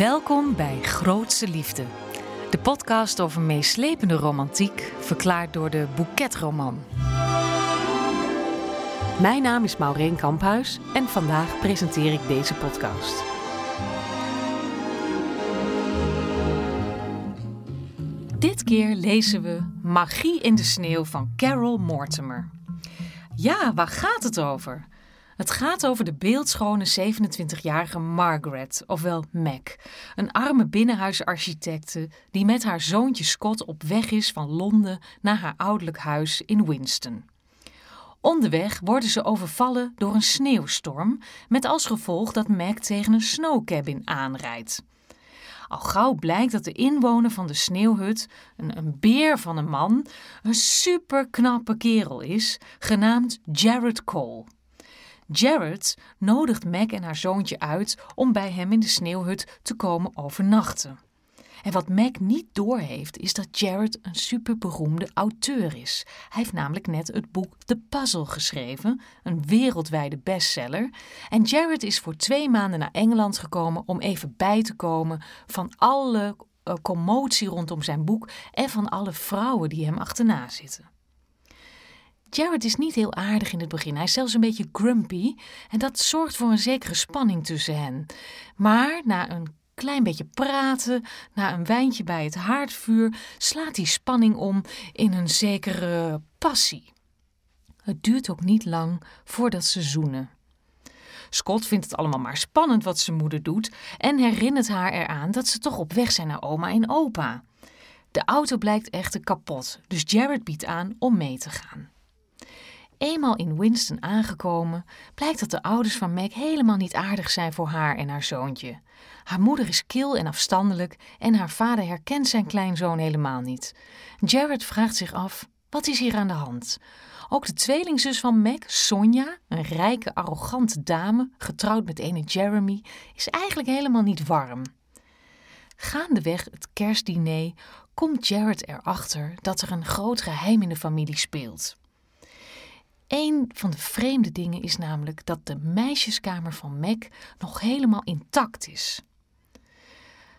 Welkom bij Grootse Liefde. De podcast over meeslepende romantiek, verklaard door de Bouquetroman. Mijn naam is Maureen Kamphuis en vandaag presenteer ik deze podcast. Dit keer lezen we Magie in de sneeuw van Carol Mortimer. Ja, waar gaat het over? Het gaat over de beeldschone 27-jarige Margaret, ofwel Mac, een arme binnenhuisarchitecte die met haar zoontje Scott op weg is van Londen naar haar ouderlijk huis in Winston. Onderweg worden ze overvallen door een sneeuwstorm, met als gevolg dat Mac tegen een snowcabin aanrijdt. Al gauw blijkt dat de inwoner van de sneeuwhut, een, een beer van een man, een superknappe kerel is, genaamd Jared Cole. Jared nodigt Meg en haar zoontje uit om bij hem in de sneeuwhut te komen overnachten. En wat Meg niet doorheeft, is dat Jared een superberoemde auteur is. Hij heeft namelijk net het boek The Puzzle geschreven, een wereldwijde bestseller. En Jared is voor twee maanden naar Engeland gekomen om even bij te komen van alle uh, commotie rondom zijn boek en van alle vrouwen die hem achterna zitten. Jared is niet heel aardig in het begin. Hij is zelfs een beetje grumpy. En dat zorgt voor een zekere spanning tussen hen. Maar na een klein beetje praten, na een wijntje bij het haardvuur, slaat die spanning om in een zekere passie. Het duurt ook niet lang voordat ze zoenen. Scott vindt het allemaal maar spannend wat zijn moeder doet en herinnert haar eraan dat ze toch op weg zijn naar oma en opa. De auto blijkt echter kapot, dus Jared biedt aan om mee te gaan. Eenmaal in Winston aangekomen, blijkt dat de ouders van Meg helemaal niet aardig zijn voor haar en haar zoontje. Haar moeder is kil en afstandelijk en haar vader herkent zijn kleinzoon helemaal niet. Jared vraagt zich af: wat is hier aan de hand? Ook de tweelingzus van Meg, Sonja, een rijke, arrogante dame, getrouwd met ene Jeremy, is eigenlijk helemaal niet warm. Gaandeweg het kerstdiner komt Jared erachter dat er een groot geheim in de familie speelt. Een van de vreemde dingen is namelijk dat de meisjeskamer van Mac nog helemaal intact is.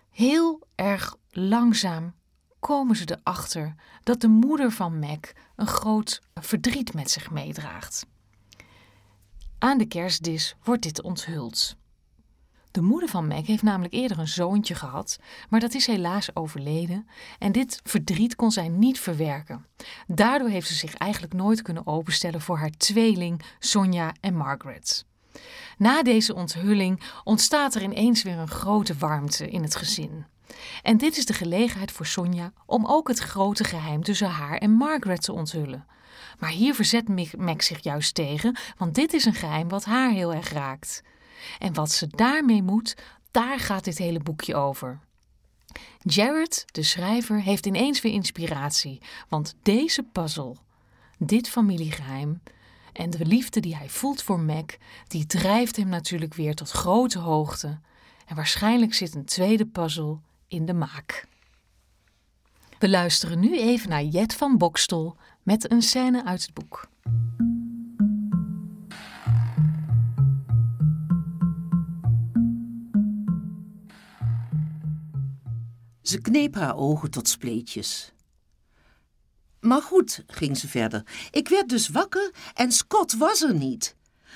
Heel erg langzaam komen ze erachter dat de moeder van Mac een groot verdriet met zich meedraagt. Aan de kerstdis wordt dit onthuld. De moeder van Meg heeft namelijk eerder een zoontje gehad, maar dat is helaas overleden en dit verdriet kon zij niet verwerken. Daardoor heeft ze zich eigenlijk nooit kunnen openstellen voor haar tweeling Sonja en Margaret. Na deze onthulling ontstaat er ineens weer een grote warmte in het gezin. En dit is de gelegenheid voor Sonja om ook het grote geheim tussen haar en Margaret te onthullen. Maar hier verzet Meg zich juist tegen, want dit is een geheim wat haar heel erg raakt. En wat ze daarmee moet, daar gaat dit hele boekje over. Jared, de schrijver, heeft ineens weer inspiratie, want deze puzzel, dit familiegeheim en de liefde die hij voelt voor Mac, die drijft hem natuurlijk weer tot grote hoogte. En waarschijnlijk zit een tweede puzzel in de maak. We luisteren nu even naar Jet van Bokstel met een scène uit het boek. Ze kneep haar ogen tot spleetjes. Maar goed, ging ze verder. Ik werd dus wakker en Scott was er niet.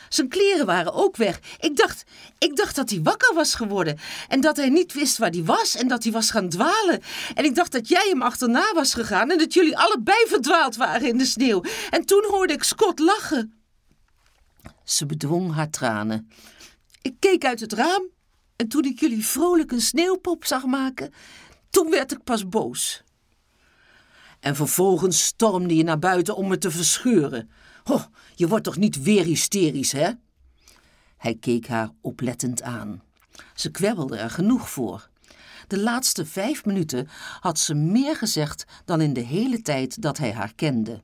Zijn kleren waren ook weg. Ik dacht, ik dacht dat hij wakker was geworden. En dat hij niet wist waar hij was. En dat hij was gaan dwalen. En ik dacht dat jij hem achterna was gegaan. En dat jullie allebei verdwaald waren in de sneeuw. En toen hoorde ik Scott lachen. Ze bedwong haar tranen. Ik keek uit het raam. En toen ik jullie vrolijk een sneeuwpop zag maken, toen werd ik pas boos. En vervolgens stormde je naar buiten om me te verscheuren. Oh, je wordt toch niet weer hysterisch, hè? Hij keek haar oplettend aan. Ze kwebbelde er genoeg voor. De laatste vijf minuten had ze meer gezegd dan in de hele tijd dat hij haar kende.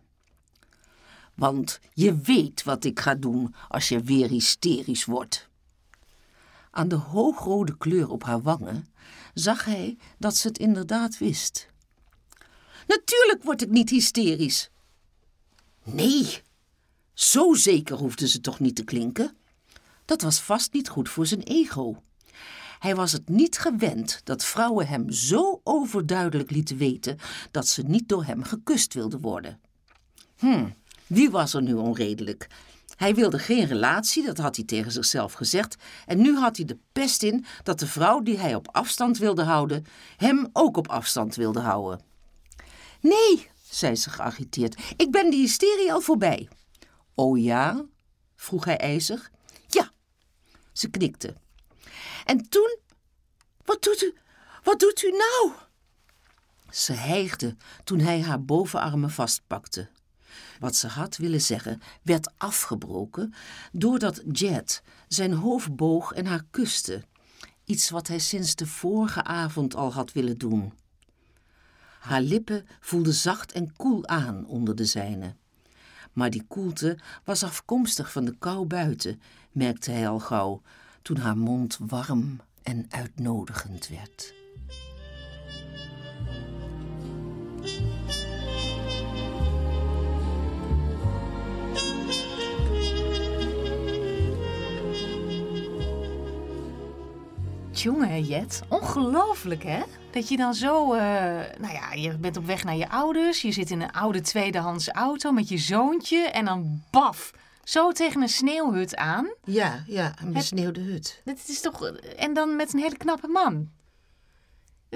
Want je weet wat ik ga doen als je weer hysterisch wordt. Aan de hoogrode kleur op haar wangen zag hij dat ze het inderdaad wist. Natuurlijk word ik niet hysterisch. Nee, zo zeker hoefde ze toch niet te klinken. Dat was vast niet goed voor zijn ego. Hij was het niet gewend dat vrouwen hem zo overduidelijk lieten weten dat ze niet door hem gekust wilden worden. Hm, wie was er nu onredelijk? Hij wilde geen relatie, dat had hij tegen zichzelf gezegd. En nu had hij de pest in dat de vrouw die hij op afstand wilde houden, hem ook op afstand wilde houden. Nee, zei ze geagiteerd, ik ben die hysterie al voorbij. Oh ja? vroeg hij ijzig. Ja, ze knikte. En toen, wat doet u, wat doet u nou? Ze hijgde toen hij haar bovenarmen vastpakte. Wat ze had willen zeggen werd afgebroken doordat Jet zijn hoofd boog en haar kuste. Iets wat hij sinds de vorige avond al had willen doen. Haar lippen voelden zacht en koel aan onder de zijne. Maar die koelte was afkomstig van de kou buiten, merkte hij al gauw, toen haar mond warm en uitnodigend werd. Jongen, Jet, ongelooflijk hè? Dat je dan zo, eh, nou ja, je bent op weg naar je ouders, je zit in een oude tweedehands auto met je zoontje en dan baf, zo tegen een sneeuwhut aan. Ja, ja, een besneeuwde hut. Dat is toch, en dan met een hele knappe man.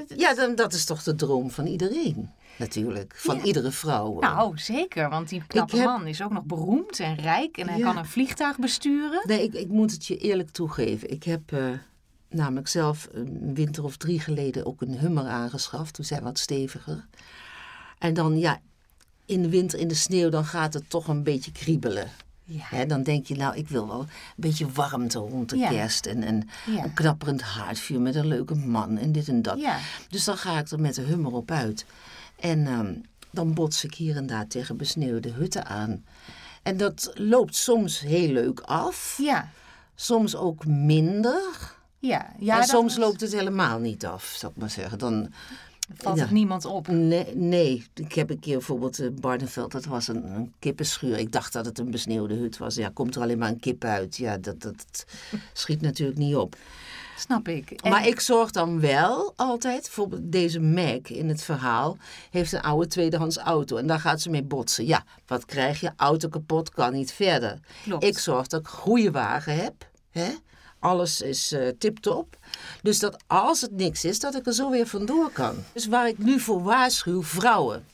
Ja, dan, dat is toch de droom van iedereen, natuurlijk. Van Ja. iedere vrouw. Nou, zeker, want die knappe heb- man is ook nog beroemd en rijk en hij Ja. kan een vliegtuig besturen. Nee, ik, ik moet het je eerlijk toegeven. Ik heb eh, namelijk zelf een winter of drie geleden ook een hummer aangeschaft. Toen zijn we wat steviger. En dan, ja, in de winter in de sneeuw, dan gaat het toch een beetje kriebelen. Ja. Dan denk je, nou, ik wil wel een beetje warmte rond de Ja. kerst. En, en Ja. een knapperend haardvuur met een leuke man en dit en dat. Ja. Dus dan ga ik er met de hummer op uit. En ehm, dan bots ik hier en daar tegen besneeuwde hutten aan. En dat loopt soms heel leuk af. Ja, Soms ook minder. Ja. ja en soms loopt het helemaal niet af, zal ik maar zeggen. Dan, valt ja. het niemand op. nee, nee, ik heb een keer bijvoorbeeld in Barneveld, dat was een, een kippenschuur. Ik dacht dat het een besneeuwde hut was. Ja, komt er alleen maar een kip uit. Ja, dat, dat schiet natuurlijk niet op. Snap ik. En- Maar ik zorg dan wel altijd, bijvoorbeeld deze Mac in het verhaal, heeft een oude tweedehands auto en daar gaat ze mee botsen. Ja, wat krijg je? Auto kapot, kan niet verder. Klopt. Ik zorg dat ik goede wagen heb. Hè? Alles is eh tip-top. Dus dat als het niks is, dat ik er zo weer vandoor kan. Dus waar ik nu voor waarschuw, vrouwen.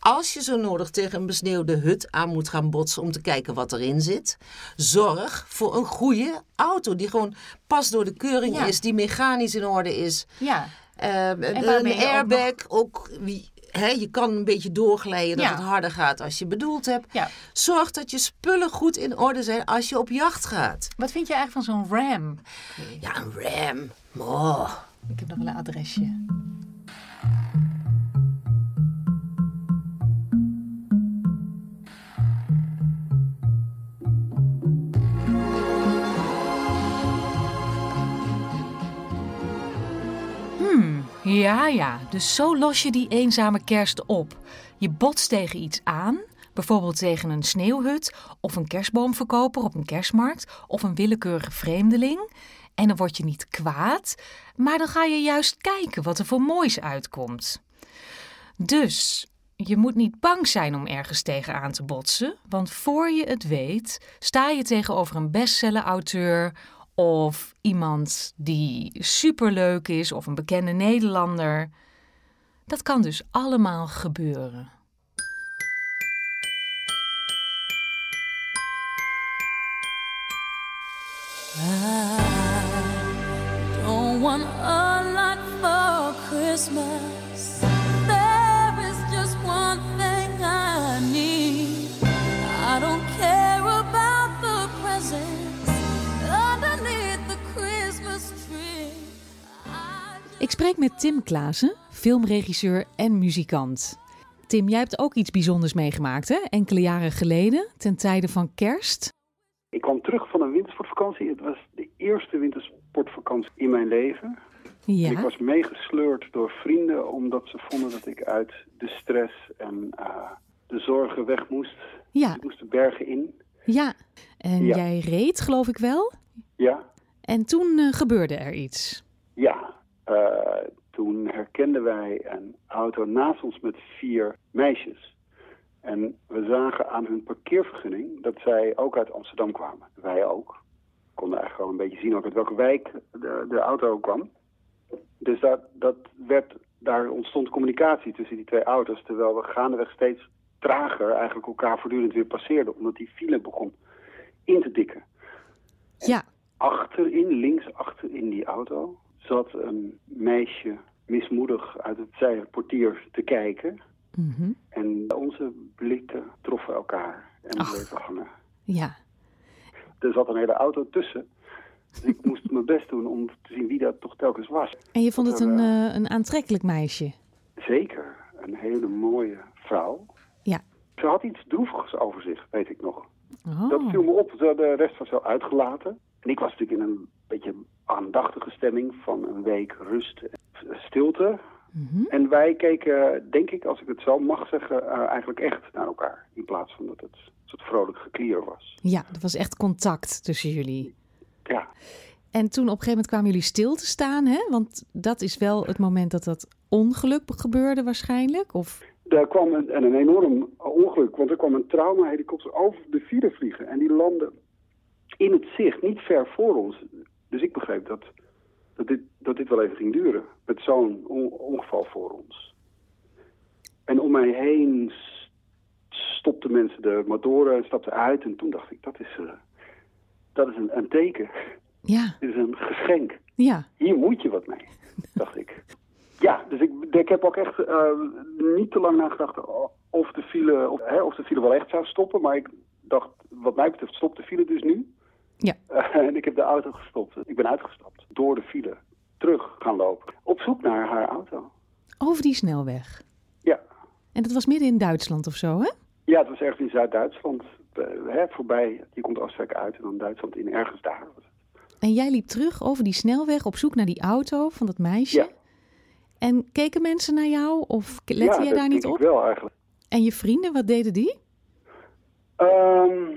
Als je zo nodig tegen een besneeuwde hut aan moet gaan botsen om te kijken wat erin zit, zorg voor een goede auto die gewoon pas door de keuring Ja. is, die mechanisch in orde is. Ja, waarmee een je ook airbag, ook, je kan een beetje doorglijden dat Ja. het harder gaat als je bedoeld hebt. ja. Zorg dat je spullen goed in orde zijn als je op jacht gaat. Wat vind je eigenlijk van zo'n ram? Ja, een ram. Oh. Ik heb nog wel een adresje. Ja, ja. Dus zo los je die eenzame kerst op. Je botst tegen iets aan, bijvoorbeeld tegen een sneeuwhut of een kerstboomverkoper op een kerstmarkt of een willekeurige vreemdeling. En dan word je niet kwaad, maar dan ga je juist kijken wat er voor moois uitkomt. Dus je moet niet bang zijn om ergens tegenaan te botsen, want voor je het weet sta je tegenover een bestseller-auteur of iemand die superleuk is of een bekende Nederlander. Dat kan dus allemaal gebeuren. Don't want a lot for Christmas. Spreek met Tim Klaassen, filmregisseur en muzikant. Tim, jij hebt ook iets bijzonders meegemaakt, hè? Enkele jaren geleden, ten tijde van kerst. Ik kwam terug van een wintersportvakantie. Het was de eerste wintersportvakantie in mijn leven. Ja. Ik was meegesleurd door vrienden omdat ze vonden dat ik uit de stress en eh, de zorgen weg moest. Ja, Ik moest de bergen in. ja. En Ja. jij reed, geloof ik wel. Ja, En toen eh, gebeurde er iets. Eh, toen herkenden wij een auto naast ons met vier meisjes. En we zagen aan hun parkeervergunning dat zij ook uit Amsterdam kwamen. Wij ook. We konden eigenlijk wel een beetje zien ook uit welke wijk de, de auto kwam. Dus dat, dat werd, daar ontstond communicatie tussen die twee auto's. Terwijl we gaandeweg steeds trager eigenlijk elkaar voortdurend weer passeerden. Omdat die file begon in te dikken. Ja, Achterin, links achter in die auto, zat een meisje mismoedig uit het zijportier te kijken. mhm, En onze blikken troffen elkaar en Ach. bleven hangen. ja. Er zat een hele auto tussen. Dus ik moest mijn best doen om te zien wie dat toch telkens was. En je vond het een, Eh, eh, een aantrekkelijk meisje. Zeker, een hele mooie vrouw. Ja. Ze had iets droevigs over zich, weet ik nog. Oh. Dat viel me op. Ze- De rest was wel uitgelaten. En ik was natuurlijk in een beetje aandachtige stemming van een week rust en stilte. Mhm. En wij keken, denk ik, als ik het zo mag zeggen, eh, eigenlijk echt naar elkaar. In plaats van dat het een soort vrolijk geklier was. Ja, er was echt contact tussen jullie. Ja, En toen op een gegeven moment kwamen jullie stil te staan, hè? Want dat is wel het moment dat dat ongeluk gebeurde waarschijnlijk. Of daar kwam een, en een enorm ongeluk. Want er kwam een traumahelikopter over de vierde vliegen. En die landde in het zicht, niet ver voor ons. Dus ik begreep dat, dat, dit, dat dit wel even ging duren. Met zo'n on- ongeval voor ons. En om mij heen stopten mensen de motoren en stapten uit. En toen dacht ik, dat is, eh, dat is een, een teken. ja, Dit is een geschenk. ja, Hier moet je wat mee, dacht ik. Ja, dus ik, ik heb ook echt eh, niet te lang nagedacht of de, file, of, hè, of de file wel echt zou stoppen. Maar ik dacht, wat mij betreft, stopt de file dus nu. Ja. En ik heb de auto gestopt. Ik ben uitgestapt. Door de file. Terug gaan lopen. Op zoek naar haar auto. over die snelweg. Ja. En dat was midden in Duitsland of zo, hè? Ja, het was ergens in Zuid-Duitsland. Eh, voorbij, je komt Oostenrijk uit en dan Duitsland in. Ergens daar. En jij liep terug over die snelweg op zoek naar die auto van dat meisje. Ja. En keken mensen naar jou of lette ja, jij dat daar niet op? ik wel eigenlijk. En je vrienden, wat deden die? Ehm,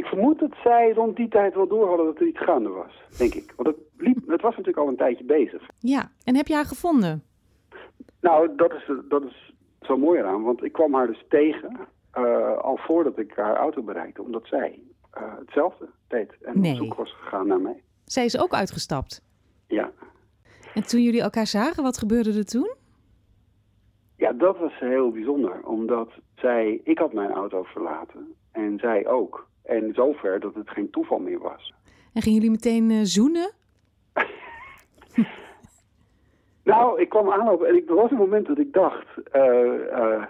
ik vermoed dat zij rond die tijd wel door hadden dat er iets gaande was, denk ik. Want het, liep, het was natuurlijk al een tijdje bezig. Ja, en heb je haar gevonden? Nou, dat is, dat is zo mooi eraan, want ik kwam haar dus tegen eh, al voordat ik haar auto bereikte, omdat zij eh, hetzelfde deed en Nee. op zoek was gegaan naar mij. Zij is ook uitgestapt. Ja. En toen jullie elkaar zagen, wat gebeurde er toen? ja, dat was heel bijzonder, omdat zij, ik had mijn auto verlaten en zij ook. En zover dat het geen toeval meer was. En gingen jullie meteen eh, zoenen? Nou, ik kwam aanlopen en ik, er was een moment dat ik dacht, eh, eh,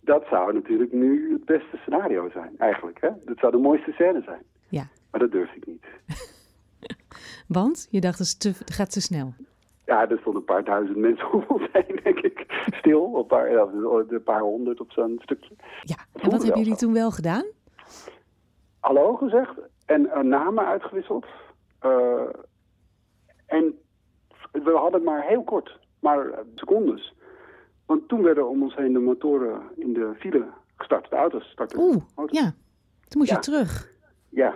dat zou natuurlijk nu het beste scenario zijn, eigenlijk. Hè? Dat zou de mooiste scène zijn. Ja, Maar dat durfde ik niet. want je dacht, het, te, het gaat te snel. Ja, er stonden een paar duizend mensen om ons heen, denk ik. Stil, een paar, ja, een paar honderd op zo'n stukje. Ja, en wat hebben jullie toen wel gedaan? Hallo gezegd en eh, namen uitgewisseld. Eh, en we hadden maar heel kort, maar eh, secondes. Want toen werden om ons heen de motoren in de file gestart. De auto's startten. Oeh, ja. Toen moest Ja. je terug. Ja.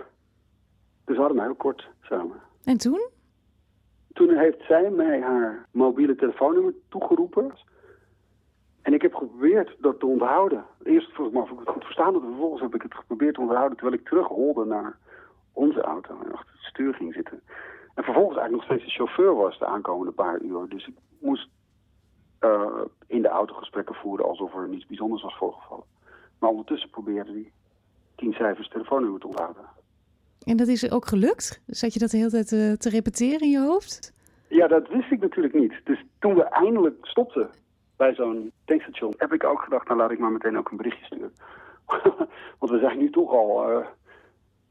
Dus we hadden maar heel kort samen. En toen? Toen heeft zij mij haar mobiele telefoonnummer toegeroepen. En ik heb geprobeerd dat te onthouden. Eerst vroeg ik me af of ik het goed verstaan had. En vervolgens heb ik het geprobeerd te onthouden terwijl ik terugholde naar onze auto en achter het stuur ging zitten. En vervolgens eigenlijk nog steeds de chauffeur was de aankomende paar uur. Dus ik moest eh, in de auto gesprekken voeren alsof er niets bijzonders was voorgevallen. Maar ondertussen probeerde hij tien cijfers telefoonnummer te onthouden. En dat is ook gelukt? Zat je dat de hele tijd eh, te repeteren in je hoofd? Ja, dat wist ik natuurlijk niet. Dus toen we eindelijk stopten bij zo'n tankstation, heb ik ook gedacht, nou laat ik maar meteen ook een berichtje sturen. Want we zijn nu toch al eh,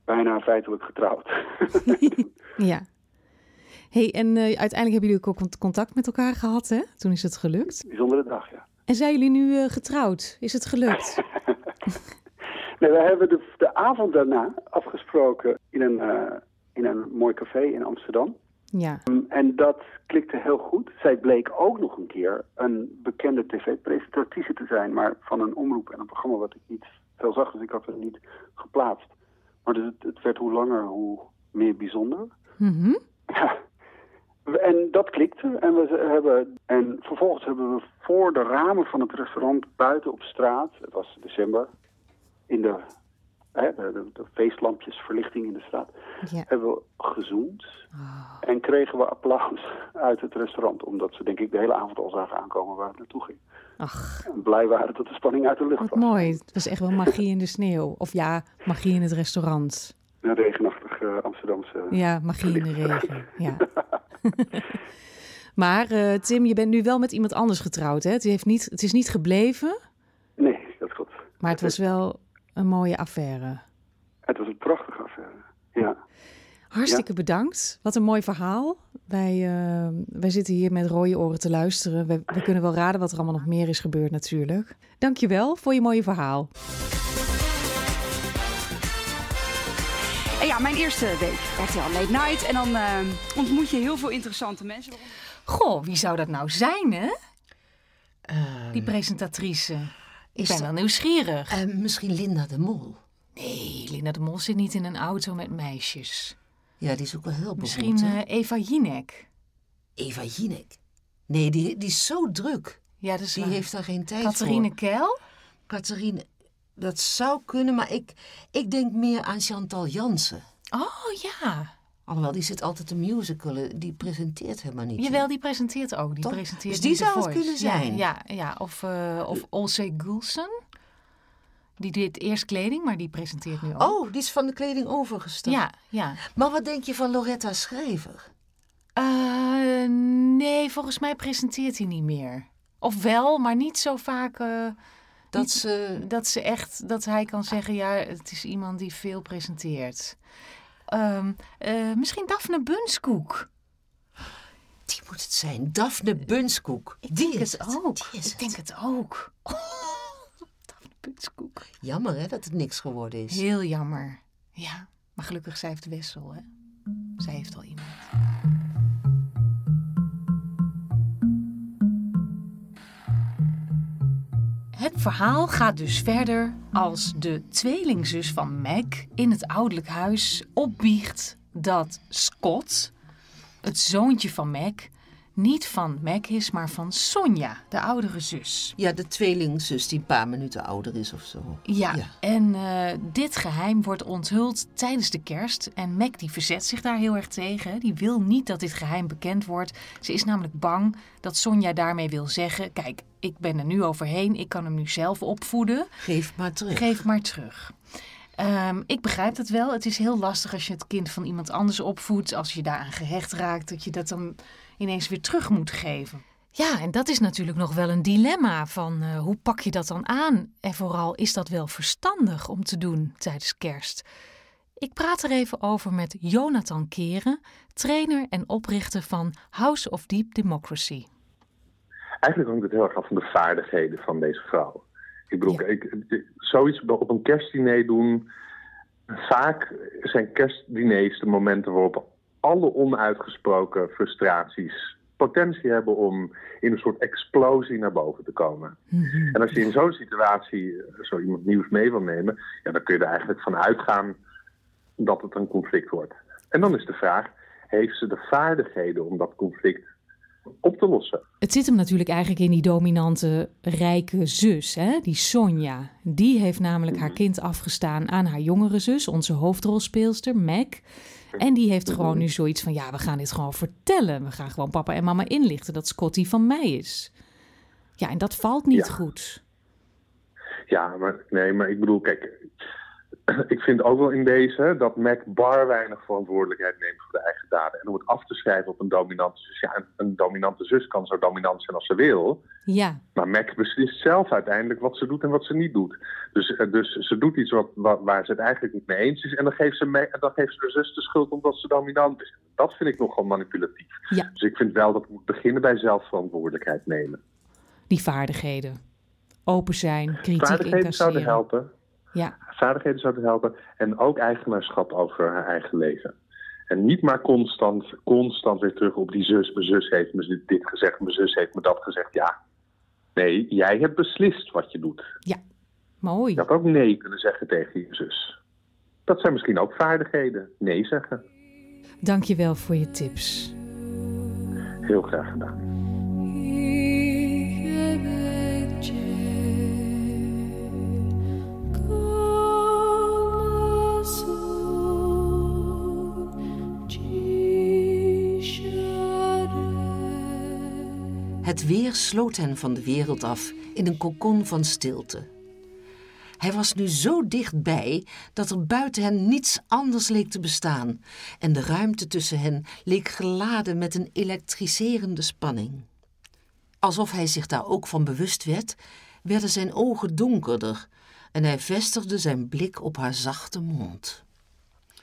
bijna feitelijk getrouwd. Ja. hey, en eh, uiteindelijk hebben jullie ook cont- contact met elkaar gehad, hè? Toen is het gelukt. Bijzondere dag, ja. En zijn jullie nu eh, getrouwd? Is het gelukt? Nee, we hebben de, de avond daarna afgesproken in een, in een mooi café in Amsterdam. Ja. Um, En dat klikte heel goed. Zij bleek ook nog een keer een bekende tv-presentatrice te zijn, maar van een omroep en een programma wat ik niet veel zag, dus ik had het niet geplaatst. Maar dus het, het werd hoe langer, hoe meer bijzonder. Mhm. Ja. En dat klikte. En, we hebben, en vervolgens hebben we voor de ramen van het restaurant buiten op straat, het was december, in de, hè, de, de, de feestlampjes, verlichting in de straat, Ja. hebben we gezoend. En kregen we applaus uit het restaurant, omdat ze denk ik de hele avond al zagen aankomen waar het naartoe ging. Ach, En blij waren dat de spanning uit de lucht wat was. mooi. Het was echt wel magie in de sneeuw. Of ja, magie in het restaurant. Een regenachtig eh, Amsterdamse... Ja, magie in de regen. Ja. maar eh, Tim, je bent nu wel met iemand anders getrouwd, hè? Het, heeft niet, het is niet gebleven, Nee, dat klopt. maar het was wel een mooie affaire. Het was een prachtige affaire. Ja. Hartstikke bedankt. Wat een mooi verhaal. Wij, eh, wij zitten hier met rode oren te luisteren. We, we kunnen wel raden wat er allemaal nog meer is gebeurd natuurlijk. Dankjewel voor je mooie verhaal. En ja, mijn eerste week RTL Late Night. En dan eh, ontmoet je heel veel interessante mensen. Goh, wie zou dat nou zijn, hè? Eh, Die presentatrice. Ik ben wel nieuwsgierig. eh, misschien Linda de Mol. Nee, Linda de Mol zit niet in een auto met meisjes. Ja, die is ook wel heel Misschien beroemd, hè? eh, Eva Jinek. Eva Jinek. Nee, die, die is zo druk. Ja, dat is Die waar. heeft daar geen tijd Catharine voor. Keil? Catharine, dat zou kunnen, maar ik, ik denk meer aan Chantal Jansen. Oh ja. Alhoewel, die zit altijd te musicalen. Die presenteert helemaal niet. Jawel, die presenteert ook. Die Toch? presenteert Dus die zou het Voice. kunnen zijn. Ja, ja, ja. Of, eh of Olse Gulsen. Die deed eerst kleding, maar die presenteert nu ook. Oh, die is van de kleding overgestapt. Ja, ja. Maar wat denk je van Loretta Schrijver? Eh, nee, volgens mij presenteert hij niet meer. Of wel, maar niet zo vaak eh, Dat Niet- ze... dat ze echt, dat hij kan zeggen, ja, het is iemand die veel presenteert. Ehm, eh, misschien Daphne Bunskoek. Die moet het zijn. Daphne Bunskoek. Ik die denk is het ook. Die is Ik denk het ook. Daphne Bunskoek. Jammer hè, dat het niks geworden is. Heel jammer. Ja, maar gelukkig zij heeft Wessel, hè. Zij heeft al iemand. Het verhaal gaat dus verder als de tweelingzus van Meg in het ouderlijk huis opbiecht dat Scott, het zoontje van Meg, niet van Meg is, maar van Sonja, de oudere zus. Ja, de tweelingzus die een paar minuten ouder is of zo. Ja, Ja. en eh, dit geheim wordt onthuld tijdens de kerst. En Mac die verzet zich daar heel erg tegen. Die wil niet dat dit geheim bekend wordt. Ze is namelijk bang dat Sonja daarmee wil zeggen... kijk, ik ben er nu overheen, ik kan hem nu zelf opvoeden. Geef maar terug. Geef maar terug. Ehm, ik begrijp het wel. Het is heel lastig als je het kind van iemand anders opvoedt. Als je daaraan gehecht raakt, dat je dat dan ineens weer terug moet geven. Ja, en dat is natuurlijk nog wel een dilemma van eh, hoe pak je dat dan aan? En vooral, is dat wel verstandig om te doen tijdens kerst? Ik praat er even over met Jonathan Keren, trainer en oprichter van House of Deep Democracy. Eigenlijk hangt het heel erg af van de vaardigheden van deze vrouw. Ik bedoel, ik, zoiets op een kerstdiner doen. Vaak zijn kerstdiners de momenten waarop alle onuitgesproken frustraties potentie hebben om in een soort explosie naar boven te komen. En als je in zo'n situatie eh, zo iemand nieuws mee wil nemen, ja, dan kun je er eigenlijk van uitgaan dat het een conflict wordt. En dan is de vraag, heeft ze de vaardigheden om dat conflict op te lossen? Het zit hem natuurlijk eigenlijk in die dominante rijke zus, hè? die Sonja. Die heeft namelijk haar kind afgestaan aan haar jongere zus, onze hoofdrolspeelster Meg. En die heeft gewoon nu zoiets van, ja, we gaan dit gewoon vertellen. We gaan gewoon papa en mama inlichten dat Scotty van mij is. Ja, en dat valt niet Ja. goed. Ja, maar nee, maar ik bedoel, kijk, ik vind ook wel in deze dat Mac bar weinig verantwoordelijkheid neemt voor de eigen daden. En om het af te schrijven op een dominante zus. Ja, een, dominante zus kan zo dominant zijn als ze wil. Ja, Maar Mac beslist zelf uiteindelijk wat ze doet en wat ze niet doet. Dus, eh, dus ze doet iets wat, wat, waar ze het eigenlijk niet mee eens is. En dan geeft, ze mee, dan geeft ze haar zus de schuld omdat ze dominant is. Dat vind ik nogal manipulatief. Ja. Dus ik vind wel dat moet beginnen bij zelfverantwoordelijkheid nemen. die vaardigheden. Open zijn, kritiek Vaardigheden zouden helpen. Ja, Vaardigheden zouden helpen. En ook eigenaarschap over haar eigen leven. En niet maar constant, constant weer terug op die zus. Mijn zus heeft me dit gezegd, mijn zus heeft me dat gezegd. Ja. Nee, jij hebt beslist wat je doet. mooi. Je had ook nee kunnen zeggen tegen je zus. Dat zijn misschien ook vaardigheden. Nee zeggen. Dank je wel voor je tips. Heel graag gedaan. Het weer sloot hen van de wereld af in een kokon van stilte. Hij was nu zo dichtbij dat er buiten hen niets anders leek te bestaan en de ruimte tussen hen leek geladen met een elektriserende spanning. Alsof hij zich daar ook van bewust werd, werden zijn ogen donkerder en hij vestigde zijn blik op haar zachte mond.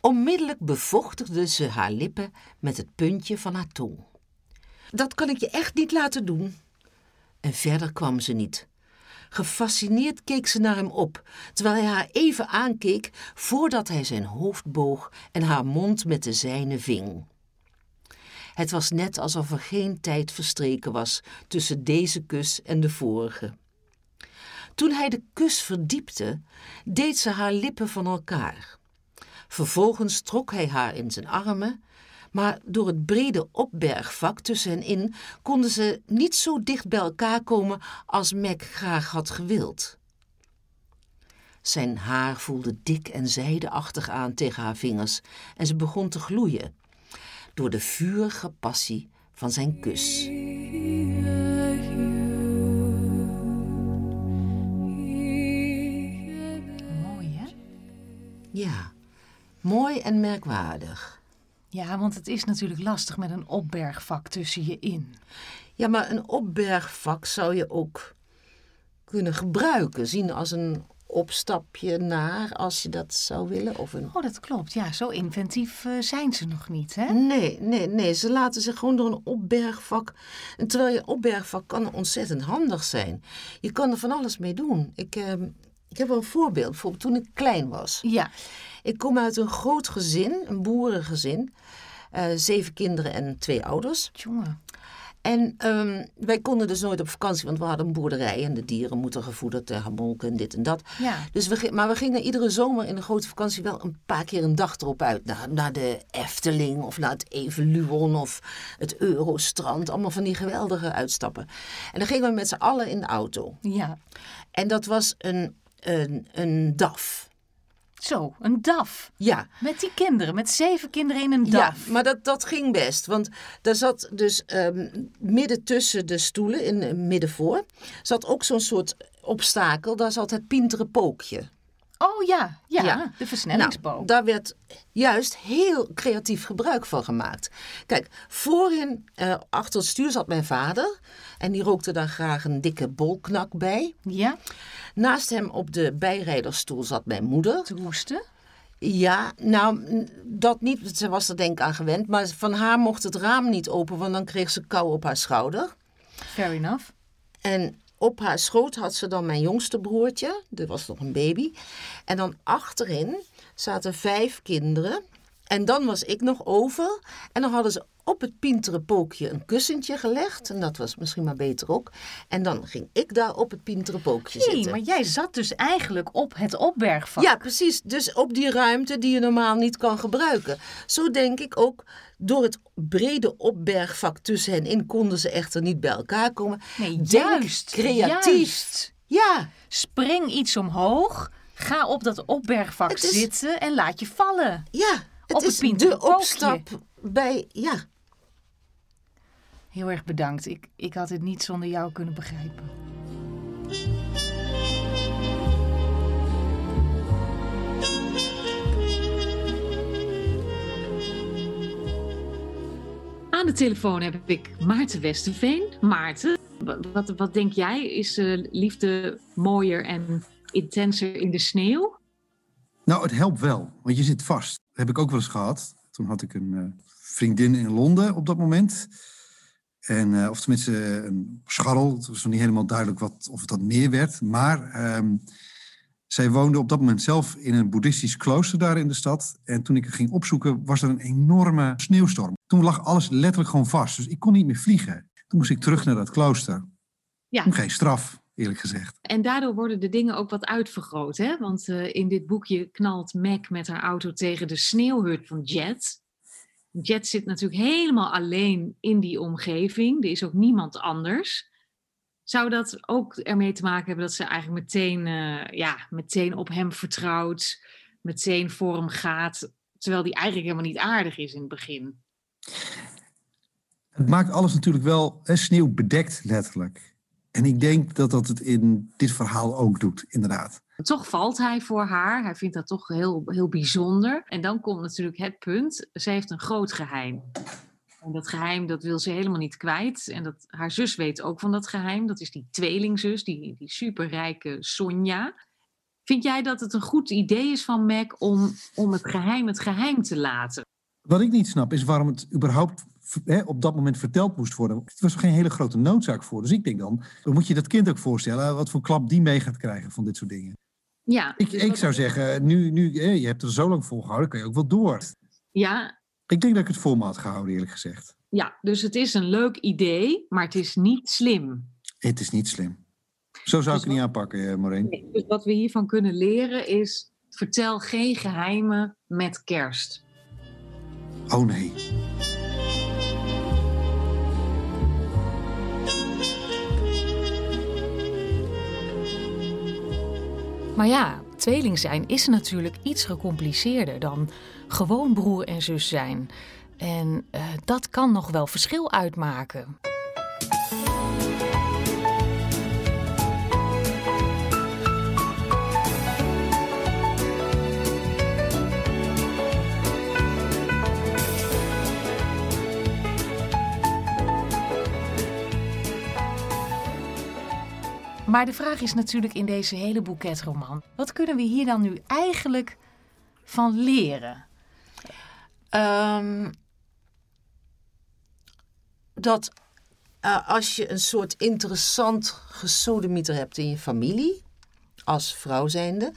Onmiddellijk bevochtigde ze haar lippen met het puntje van haar tong. Dat kan ik je echt niet laten doen. En verder kwam ze niet. Gefascineerd keek ze naar hem op, terwijl hij haar even aankeek voordat hij zijn hoofd boog en haar mond met de zijne ving. Het was net alsof er geen tijd verstreken was tussen deze kus en de vorige. Toen hij de kus verdiepte, deed ze haar lippen van elkaar. Vervolgens trok hij haar in zijn armen maar door het brede opbergvak tussen hen in konden ze niet zo dicht bij elkaar komen als Mac graag had gewild. Zijn haar voelde dik en zijdeachtig aan tegen haar vingers en ze begon te gloeien door de vurige passie van zijn kus. Mooi, hè? Ja, mooi en merkwaardig. Ja, want het is natuurlijk lastig met een opbergvak tussen je in. Ja, maar een opbergvak zou je ook kunnen gebruiken, zien als een opstapje naar, als je dat zou willen. Of een... Oh, dat klopt. Ja, zo inventief eh, zijn ze nog niet, hè? Nee, nee, nee. Ze laten zich gewoon door een opbergvak. En terwijl je opbergvak kan ontzettend handig zijn. Je kan er van alles mee doen. Ik, eh, ik heb wel een voorbeeld. Bijvoorbeeld toen ik klein was. Ja. Ik kom uit een groot gezin, een boerengezin. Eh, zeven kinderen en twee ouders. Jongen. En ehm, wij konden dus nooit op vakantie, want we hadden een boerderij en de dieren moeten gevoederd en gemolken en dit en dat. Ja. Dus we, maar we gingen iedere zomer in de grote vakantie wel een paar keer een dag erop uit. Naar, naar de Efteling of naar het Evoluon of het Eurostrand. Allemaal van die geweldige uitstappen. En dan gingen we met z'n allen in de auto. Ja. En dat was een, een, een DAF. Zo, een DAF. Ja, Met die kinderen, met zeven kinderen in een DAF. Ja, maar dat, dat ging best. Want daar zat dus ehm, midden tussen de stoelen, in midden voor, zat ook zo'n soort obstakel. Daar zat het pintere pookje. Oh ja, ja, Ja. de versnellingsboog. Nou, daar werd juist heel creatief gebruik van gemaakt. Kijk, voorin eh, achter het stuur zat mijn vader. En die rookte daar graag een dikke bolknak bij. Ja, Naast hem op de bijrijdersstoel zat mijn moeder. te hoesten. Ja, nou, dat niet. Ze was er denk ik aan gewend. Maar van haar mocht het raam niet open, want dan kreeg ze kou op haar schouder. Fair enough. En op haar schoot had ze dan mijn jongste broertje. Dat was nog een baby. En dan achterin zaten vijf kinderen. En dan was ik nog over. En dan hadden ze op het pintere pookje een kussentje gelegd. En dat was misschien maar beter ook. En dan ging ik daar op het pintere pookje Nee, zitten. maar jij zat dus eigenlijk op het opbergvak. Ja, precies. Dus op die ruimte die je normaal niet kan gebruiken. Zo denk ik ook, door het brede opbergvak tussen hen in konden ze echter niet bij elkaar komen. Nee, Denk juist. creatief. juist. Ja, Spring iets omhoog, ga op dat opbergvak is- zitten en laat je vallen. ja. Het Op het is de opstap bij, ja. Heel erg bedankt. Ik, ik had het niet zonder jou kunnen begrijpen. Aan de telefoon heb ik Maarten Westerveen. Maarten, wa- wat, wat denk jij? Is eh, liefde mooier en intenser in de sneeuw? Nou, het helpt wel, want je zit vast. Dat heb ik ook wel eens gehad. Toen had ik een eh, vriendin in Londen op dat moment. En, eh, of tenminste eh, een scharrel. Het was nog niet helemaal duidelijk wat, of dat meer werd. Maar ehm, zij woonde op dat moment zelf in een boeddhistisch klooster daar in de stad. En toen ik het ging opzoeken, was er een enorme sneeuwstorm. Toen lag alles letterlijk gewoon vast. Dus ik kon niet meer vliegen. Toen moest ik terug naar dat klooster. Ja. Geen straf, eerlijk gezegd. En daardoor worden de dingen ook wat uitvergroot. Hè? Want eh, in dit boekje knalt Mac met haar auto tegen de sneeuwhut van Jet. Jet zit natuurlijk helemaal alleen in die omgeving. Er is ook niemand anders. Zou dat ook ermee te maken hebben dat ze eigenlijk meteen, eh, ja, meteen op hem vertrouwt, meteen voor hem gaat, terwijl die eigenlijk helemaal niet aardig is in het begin? Het maakt alles natuurlijk wel hè, sneeuw bedekt, letterlijk. En ik denk dat dat het in dit verhaal ook doet, inderdaad. Toch valt hij voor haar. Hij vindt dat toch heel, heel bijzonder. En dan komt natuurlijk het punt. Ze heeft een groot geheim. En dat geheim dat wil ze helemaal niet kwijt. En dat, haar zus weet ook van dat geheim. Dat is die tweelingzus, die, die superrijke Sonja. Vind jij dat het een goed idee is van Mac om, om het geheim het geheim te laten? Wat ik niet snap is waarom het überhaupt hè, op dat moment verteld moest worden. Er was er geen hele grote noodzaak voor. Dus ik denk dan, dan moet je dat kind ook voorstellen wat voor klap die mee gaat krijgen van dit soort dingen. Ja, Ik, dus ik zou zeggen, nu, nu je hebt er zo lang volgehouden, kan je ook wel door. Ja, Ik denk dat ik het voor me had gehouden, eerlijk gezegd. ja, dus het is een leuk idee, maar het is niet slim. Het is niet slim. Zo zou ik het niet aanpakken, eh, Maureen. Nee, Dus wat we hiervan kunnen leren is: vertel geen geheimen met kerst. Oh nee. Maar ja, tweeling zijn is natuurlijk iets gecompliceerder dan gewoon broer en zus zijn. En eh, dat kan nog wel verschil uitmaken. Maar de vraag is natuurlijk in deze hele boeketroman: wat kunnen we hier dan nu eigenlijk van leren? Ehm, dat eh, als je een soort interessant gesodemieter hebt in je familie, als vrouw zijnde,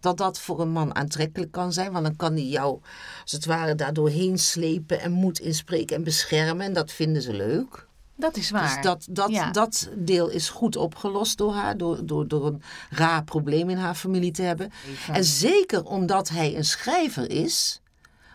dat dat voor een man aantrekkelijk kan zijn. Want dan kan hij jou, als het ware, daar doorheen slepen en moed inspreken en beschermen. En dat vinden ze leuk. Dat is waar. Dus dat, dat, Ja. dat deel is goed opgelost door haar, door, door, door een raar probleem in haar familie te hebben. En zeker omdat hij een schrijver is,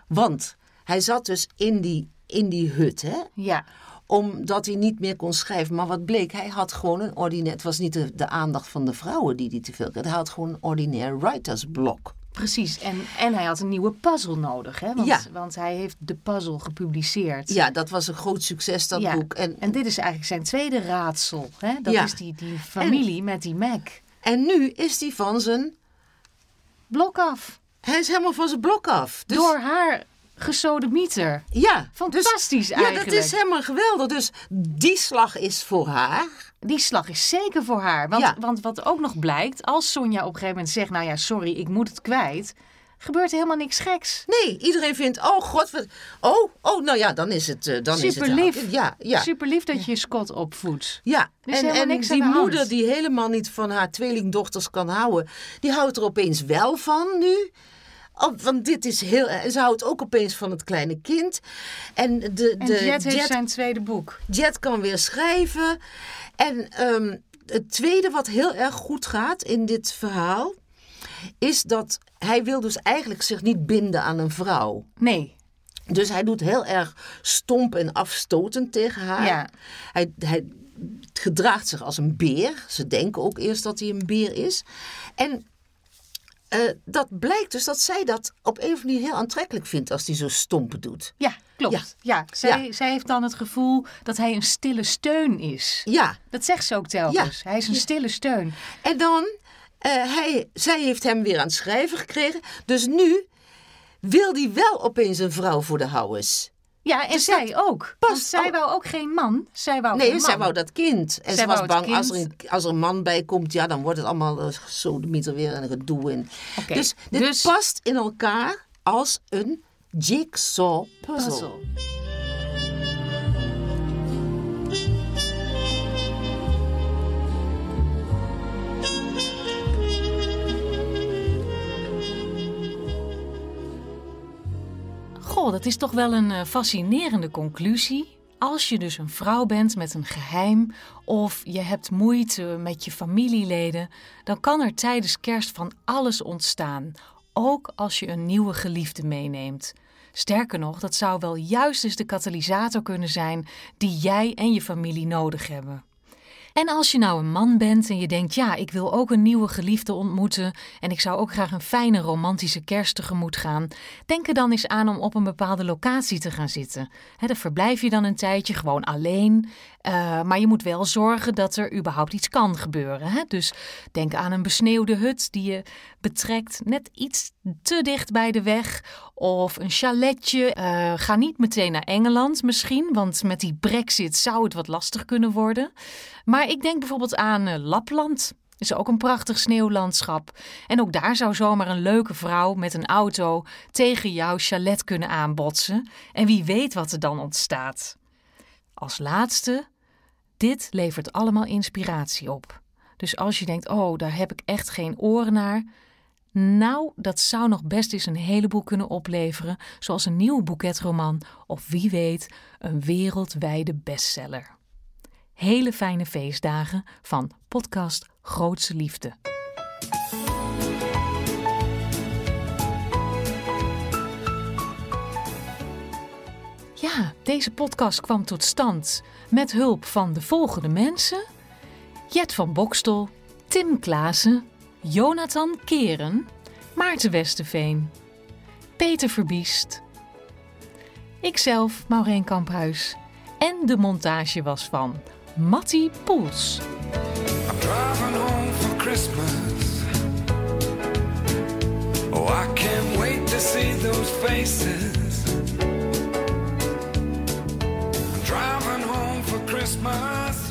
want hij zat dus in die, in die hut, hè? Ja, omdat hij niet meer kon schrijven. Maar wat bleek, hij had gewoon een ordinair... Het was niet de, de aandacht van de vrouwen die hij te veel kreeg. Hij had gewoon een ordinair writersblok. Precies. En, en hij had een nieuwe puzzel nodig, hè? Want, Ja. want hij heeft de puzzel gepubliceerd. Ja, dat was een groot succes, dat Ja. boek. En, En dit is eigenlijk zijn tweede raadsel. Hè? Dat Ja. is die, die familie met die Mac. en nu is hij van zijn... Blok af. Hij is helemaal van zijn blok af. Dus, Door haar gesodemieter. Ja, Fantastisch dus, eigenlijk. Ja, dat is helemaal geweldig. Dus die slag is voor haar. Die slag is zeker voor haar. Want, Ja. want wat ook nog blijkt, als Sonja op een gegeven moment zegt... nou ja, sorry, ik moet het kwijt... gebeurt er helemaal niks geks. Nee, iedereen vindt, oh god, wat, oh, oh, nou ja, dan is het, eh, dan is het... Super lief. Ja, ja. Super lief dat je Scott opvoedt. Ja, is en, en niks die hand. moeder die helemaal niet van haar tweelingdochters kan houden, die houdt er opeens wel van nu. Oh, want dit is heel. en Ze houdt ook opeens van het kleine kind. En, de, En de Jet heeft zijn tweede boek. Jet kan weer schrijven. En ehm, het tweede wat heel erg goed gaat in dit verhaal. Is dat hij wil dus eigenlijk zich niet binden aan een vrouw. Nee, Dus hij doet heel erg stomp en afstotend tegen haar. Ja. Hij, hij gedraagt zich als een beer. Ze denken ook eerst dat hij een beer is. En eh, dat blijkt dus dat zij dat op een of andere manier heel aantrekkelijk vindt als hij zo stompen doet. ja, klopt. Ja. zij, zij heeft dan het gevoel dat hij een stille steun is. Ja, Dat zegt ze ook telkens. Hij is een stille steun. en dan, eh, hij, zij heeft hem weer aan het schrijven gekregen. Dus nu wil hij wel opeens een vrouw voor de houwes. Ja, en Dus zij ook. Want zij wou ook geen man. Zij wou Nee, zij wou dat kind. En Zij ze was bang als er, een, als er een man bij komt, ja, dan wordt het allemaal uh, zo de mieter weer en gedoe. Oké, Dus dit dus- past in elkaar als een jigsaw puzzle. Goh, dat is toch wel een eh, fascinerende conclusie. Als je dus een vrouw bent met een geheim of je hebt moeite met je familieleden, dan kan er tijdens kerst van alles ontstaan. Ook als je een nieuwe geliefde meeneemt. Sterker nog, dat zou wel juist eens de katalysator kunnen zijn die jij en je familie nodig hebben. En als je nou een man bent en je denkt, ja, ik wil ook een nieuwe geliefde ontmoeten en ik zou ook graag een fijne romantische kerst tegemoet gaan, denk er dan eens aan om op een bepaalde locatie te gaan zitten. He, dan verblijf je dan een tijdje gewoon alleen, uh, maar je moet wel zorgen dat er überhaupt iets kan gebeuren. Hè? Dus denk aan een besneeuwde hut die je betrekt net iets te dicht bij de weg of een chaletje. Uh, ga niet meteen naar Engeland misschien, want met die brexit zou het wat lastig kunnen worden. Maar ik denk bijvoorbeeld aan uh, Lapland. Is ook een prachtig sneeuwlandschap. En ook daar zou zomaar een leuke vrouw met een auto tegen jouw chalet kunnen aanbotsen. En wie weet wat er dan ontstaat. Als laatste, dit levert allemaal inspiratie op. Dus als je denkt, oh, daar heb ik echt geen oren naar. Nou, dat zou nog best eens een heleboel kunnen opleveren, zoals een nieuwe boeketroman of wie weet, een wereldwijde bestseller hele fijne feestdagen van podcast Grootse Liefde. Ja, deze podcast kwam tot stand met hulp van de volgende mensen: Jet van Bokstel, Tim Klaassen, Jonathan Keren, Maarten Westerveen, Peter Verbiest, ikzelf, Maureen Kamphuis en de montage was van Matty Poels. I'm driving home for Christmas. Oh, I can't wait to see those faces. Christmas